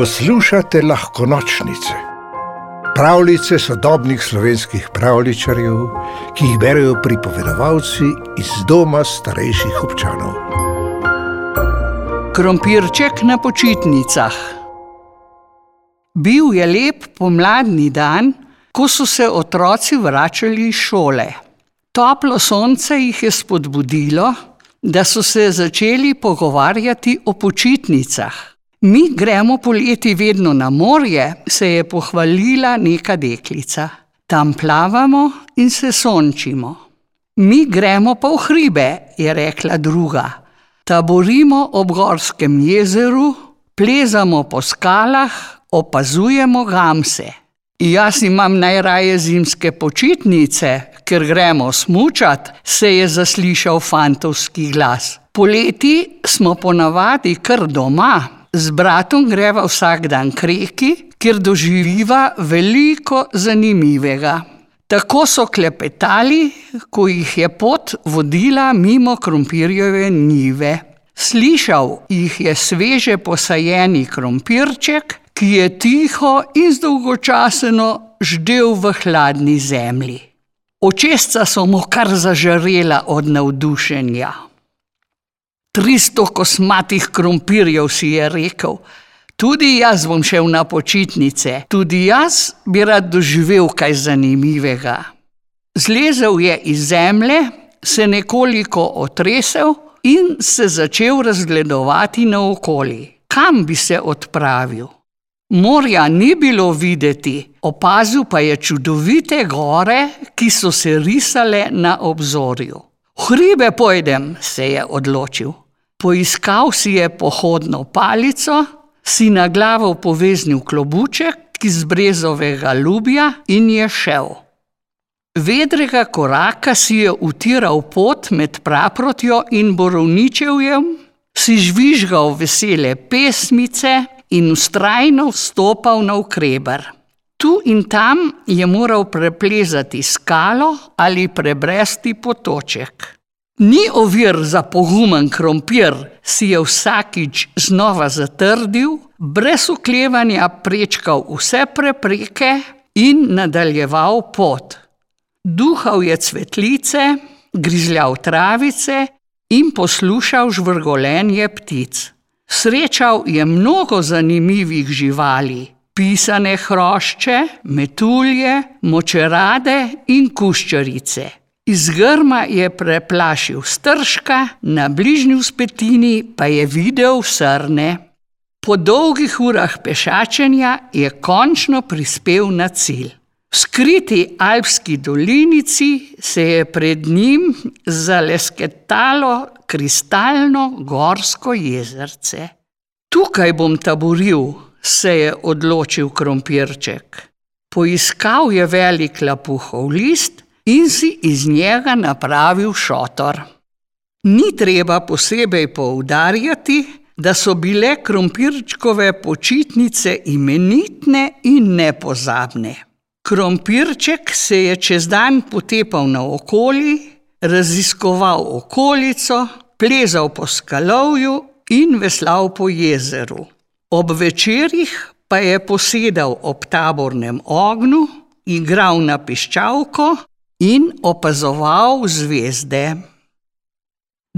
Poslušate lahko nočnice, pravljice sodobnih slovenskih pravličarjev, ki jih berijo pripovedovalci iz doma starejših občanov. Krompirček na počitnicah. Bil je lep pomladni dan, ko so se otroci vračali iz šole. Toplo sonce jih je spodbudilo, da so se začeli pogovarjati o počitnicah. Mi gremo poleti vedno na morje, se je pohvalila neka deklica. Tam plavamo in se sončimo. Mi gremo pa v hribe, je rekla druga. Taborimo ob gorskem jezeru, plezamo po skalah, opazujemo gamse. Jaz imam najraje zimske počitnice, ker gremo smučat, se je zaslišal fantovski glas. Poleti smo ponavadi kar doma, z bratom greva vsak dan k reki, kjer doživiva veliko zanimivega. Tako so klepetali, ko jih je pot vodila mimo krompirjeve njive. Slišal jih je sveže posajeni krompirček, ki je tiho in zdolgočaseno ždel v hladni zemlji. Očesca so mu kar zažarela od navdušenja. Tristo kosmatih krompirjev si je rekel, tudi jaz bom šel na počitnice, tudi jaz bi rad doživel kaj zanimivega. Zlezel je iz zemlje, se nekoliko otresel in se začel razgledovati naokoli. Kam bi se odpravil? Morja ni bilo videti, opazil pa je čudovite gore, ki so se risale na obzorju. Hribe pojdem, se je odločil. Poiskal si je pohodno palico, si na glavo poveznil klobuček iz brezovega lubja in je šel. Vedrega koraka si je utiral pot med praprotjo in borovničevjem, si žvižgal vesele pesmice in ustrajno vstopal na ukreber. Tu in tam je moral preplezati skalo ali prebresti potoček. Ni ovir za pogumen krompir, si je vsakič znova zatrdil, brez uklevanja prečkal vse prepreke in nadaljeval pot. Duhal je cvetlice, grizljal travice in poslušal žvrgolenje ptic. Srečal je mnogo zanimivih živali: pisane hrošče, metulje, močerade in kuščarice. Iz grma je preplašil stržka, na bližnji uspetini pa je videl srne. Po dolgih urah pešačenja je končno prispel na cilj. V skriti alpski dolinici se je pred njim zalesketalo kristalno gorsko jezerce. Tukaj bom taboril, se je odločil krompirček. Poiskal je velik lapuhov list in si iz njega napravil šotor. Ni treba posebej poudarjati, da so bile krompirčkove počitnice imenitne in nepozabne. Krompirček se je čez dan potepal naokoli, raziskoval okolico, plezal po skalovju in veslal po jezeru. Ob večerjih pa je posedal ob tabornem ognju, igral na piščalko in opazoval zvezde.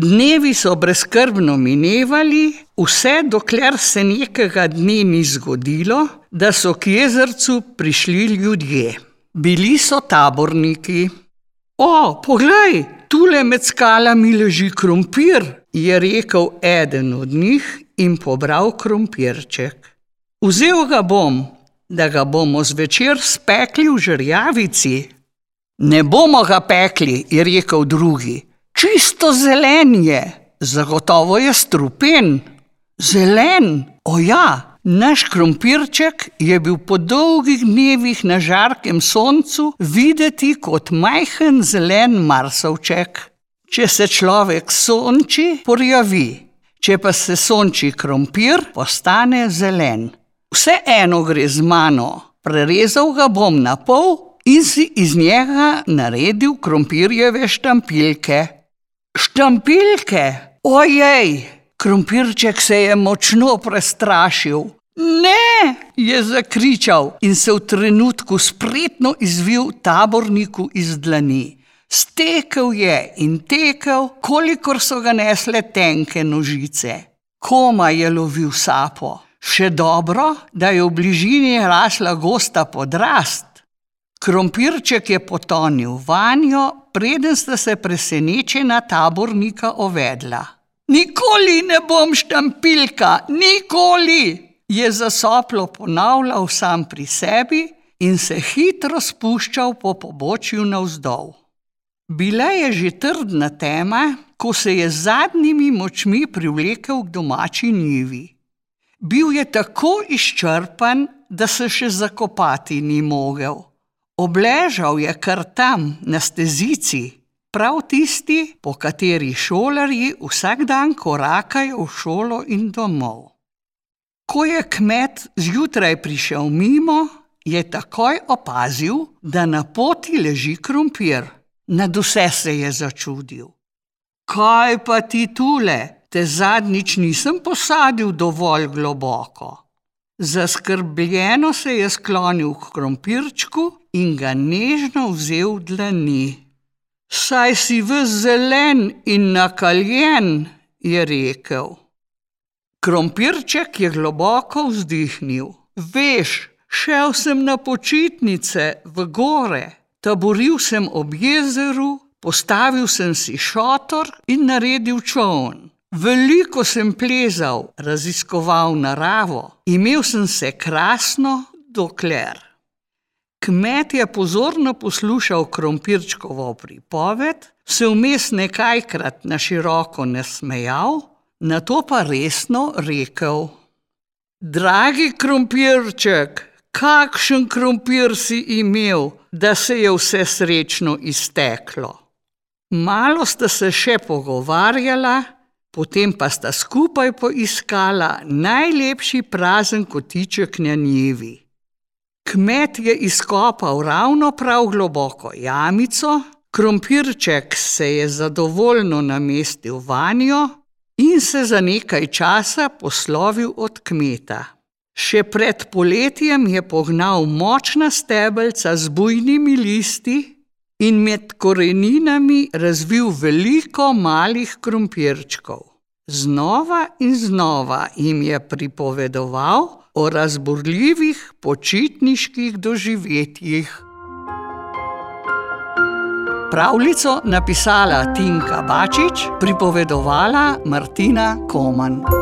Dnevi so brezkrbno minevali, vse dokler se nekega dne ni zgodilo, da so k jezercu prišli ljudje. Bili so taborniki. O, poglej, tule med skalami leži krompir, je rekel eden od njih in pobral krompirček. Vzel ga bom, da ga bomo zvečer spekli v žrjavici. Ne bomo ga pekli, je rekel drugi. Čisto zelen je, zagotovo je strupen. Zelen, o ja, naš krompirček je bil po dolgih dnevih na žarkem soncu videti kot majhen zelen marsovček. Če se človek sonči, porjavi, če pa se sonči krompir, postane zelen. Vseeno gre z mano, prerezal ga bom na pol in si iz njega naredil krompirjeve štampilke. Štampilke, ojej! Krompirček se je močno prestrašil. Ne, je zakričal in se v trenutku spretno izvil taborniku iz dlani. Stekel je in tekel, kolikor so ga nesle tenke nožice. Koma je lovil sapo. Še dobro, da je v bližini rasla gosta podrast. Krompirček je potonil vanjo, preden sta se presenečena tabornika ovedla. Nikoli ne bom štampilka, nikoli! je zasoplo ponavljal sam pri sebi in se hitro spuščal po pobočju navzdol. Bila je že trdna tema, ko se je z zadnjimi močmi privlekel k domači njivi. Bil je tako izčrpan, da se še zakopati ni mogel. Obležal je kar tam, na stezici, prav tisti, po kateri šolarji vsak dan korakajo v šolo in domov. Ko je kmet zjutraj prišel mimo, je takoj opazil, da na poti leži krompir. Nad vse se je začudil. Kaj pa ti tule, te zadnjič nisem posadil dovolj globoko? Zaskrbljeno se je sklonil k krompirčku in ga nežno vzel v dlani. Saj si v zelen in nakaljen, je rekel. Krompirček je globoko vzdihnil. Veš, šel sem na počitnice v gore, taboril sem ob jezeru, postavil sem si šotor in naredil čovn. Veliko sem plezal, raziskoval naravo, imel sem se krasno, dokler. Kmet je pozorno poslušal krompirčkovo pripoved, se vmes nekajkrat na široko nasmejal na to pa resno rekel: Dragi krompirček, kakšen krompir si imel, da se je vse srečno izteklo. Malo sta se še pogovarjala, potem pa sta skupaj poiskala najlepši prazen kotiček na njivi. Kmet je izkopal ravno prav globoko jamico, krompirček se je zadovoljno namestil vanjo in se za nekaj časa poslovil od kmeta. Še pred poletjem je pognal močna stebelca z bujnimi listi in med koreninami razvil veliko malih krompirčkov. Znova in znova jim je pripovedoval o razburljivih počitniških doživetjih pravljico napisala Tinka Bačič, pripovedovala Martina Koman.